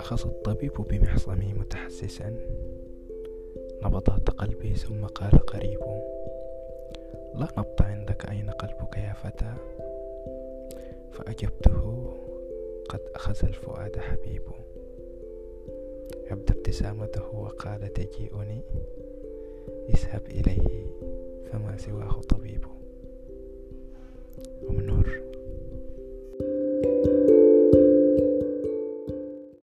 أخذ الطبيب بمحصمه متحسسا. نبضات قلبي ثم قال قريب لا نبض عندك أين قلبك يا فتى؟ فأجبته قد أخذ الفؤاد حبيب. عبد ابتسامته وقال تجيئني؟ اذهب إليه فما سواه